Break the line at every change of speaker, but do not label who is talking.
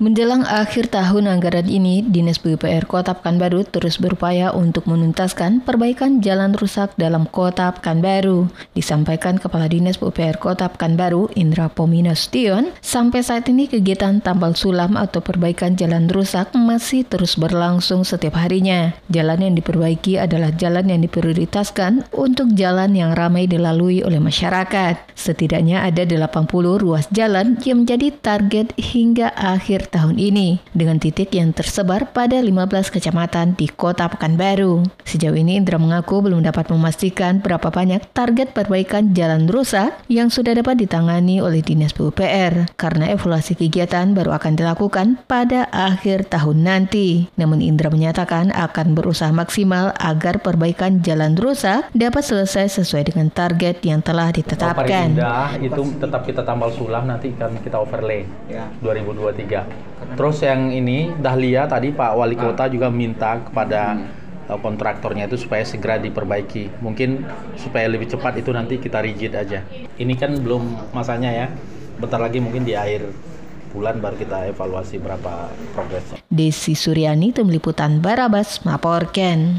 Menjelang akhir tahun anggaran ini, Dinas PUPR Kota Pekanbaru terus berupaya untuk menuntaskan perbaikan jalan rusak dalam Kota Pekanbaru. Disampaikan Kepala Dinas PUPR Kota Pekanbaru, Indra Pomina Stion, sampai saat ini kegiatan tambal sulam atau perbaikan jalan rusak masih terus berlangsung setiap harinya. Jalan yang diperbaiki adalah jalan yang diprioritaskan untuk jalan yang ramai dilalui oleh masyarakat. Setidaknya ada 80 ruas jalan yang menjadi target hingga akhir tahun ini dengan titik yang tersebar pada 15 kecamatan di Kota Pekanbaru. Sejauh ini Indra mengaku belum dapat memastikan berapa banyak target perbaikan jalan rusak yang sudah dapat ditangani oleh Dinas PUPR karena evaluasi kegiatan baru akan dilakukan pada akhir tahun nanti. Namun Indra menyatakan akan berusaha maksimal agar perbaikan jalan rusak dapat selesai sesuai dengan target yang telah ditetapkan.
Indah itu tetap kita tambal sulam nanti kan kita overlay ya. 2023. Terus yang ini Dahlia tadi Pak Wali ah. Kota juga minta kepada hmm. kontraktornya itu supaya segera diperbaiki. Mungkin supaya lebih cepat itu nanti kita rigid aja. Ini kan belum masanya ya. Bentar lagi mungkin di akhir bulan baru kita evaluasi berapa progresnya.
Desi Suryani, Tim Liputan Barabas, melaporkan.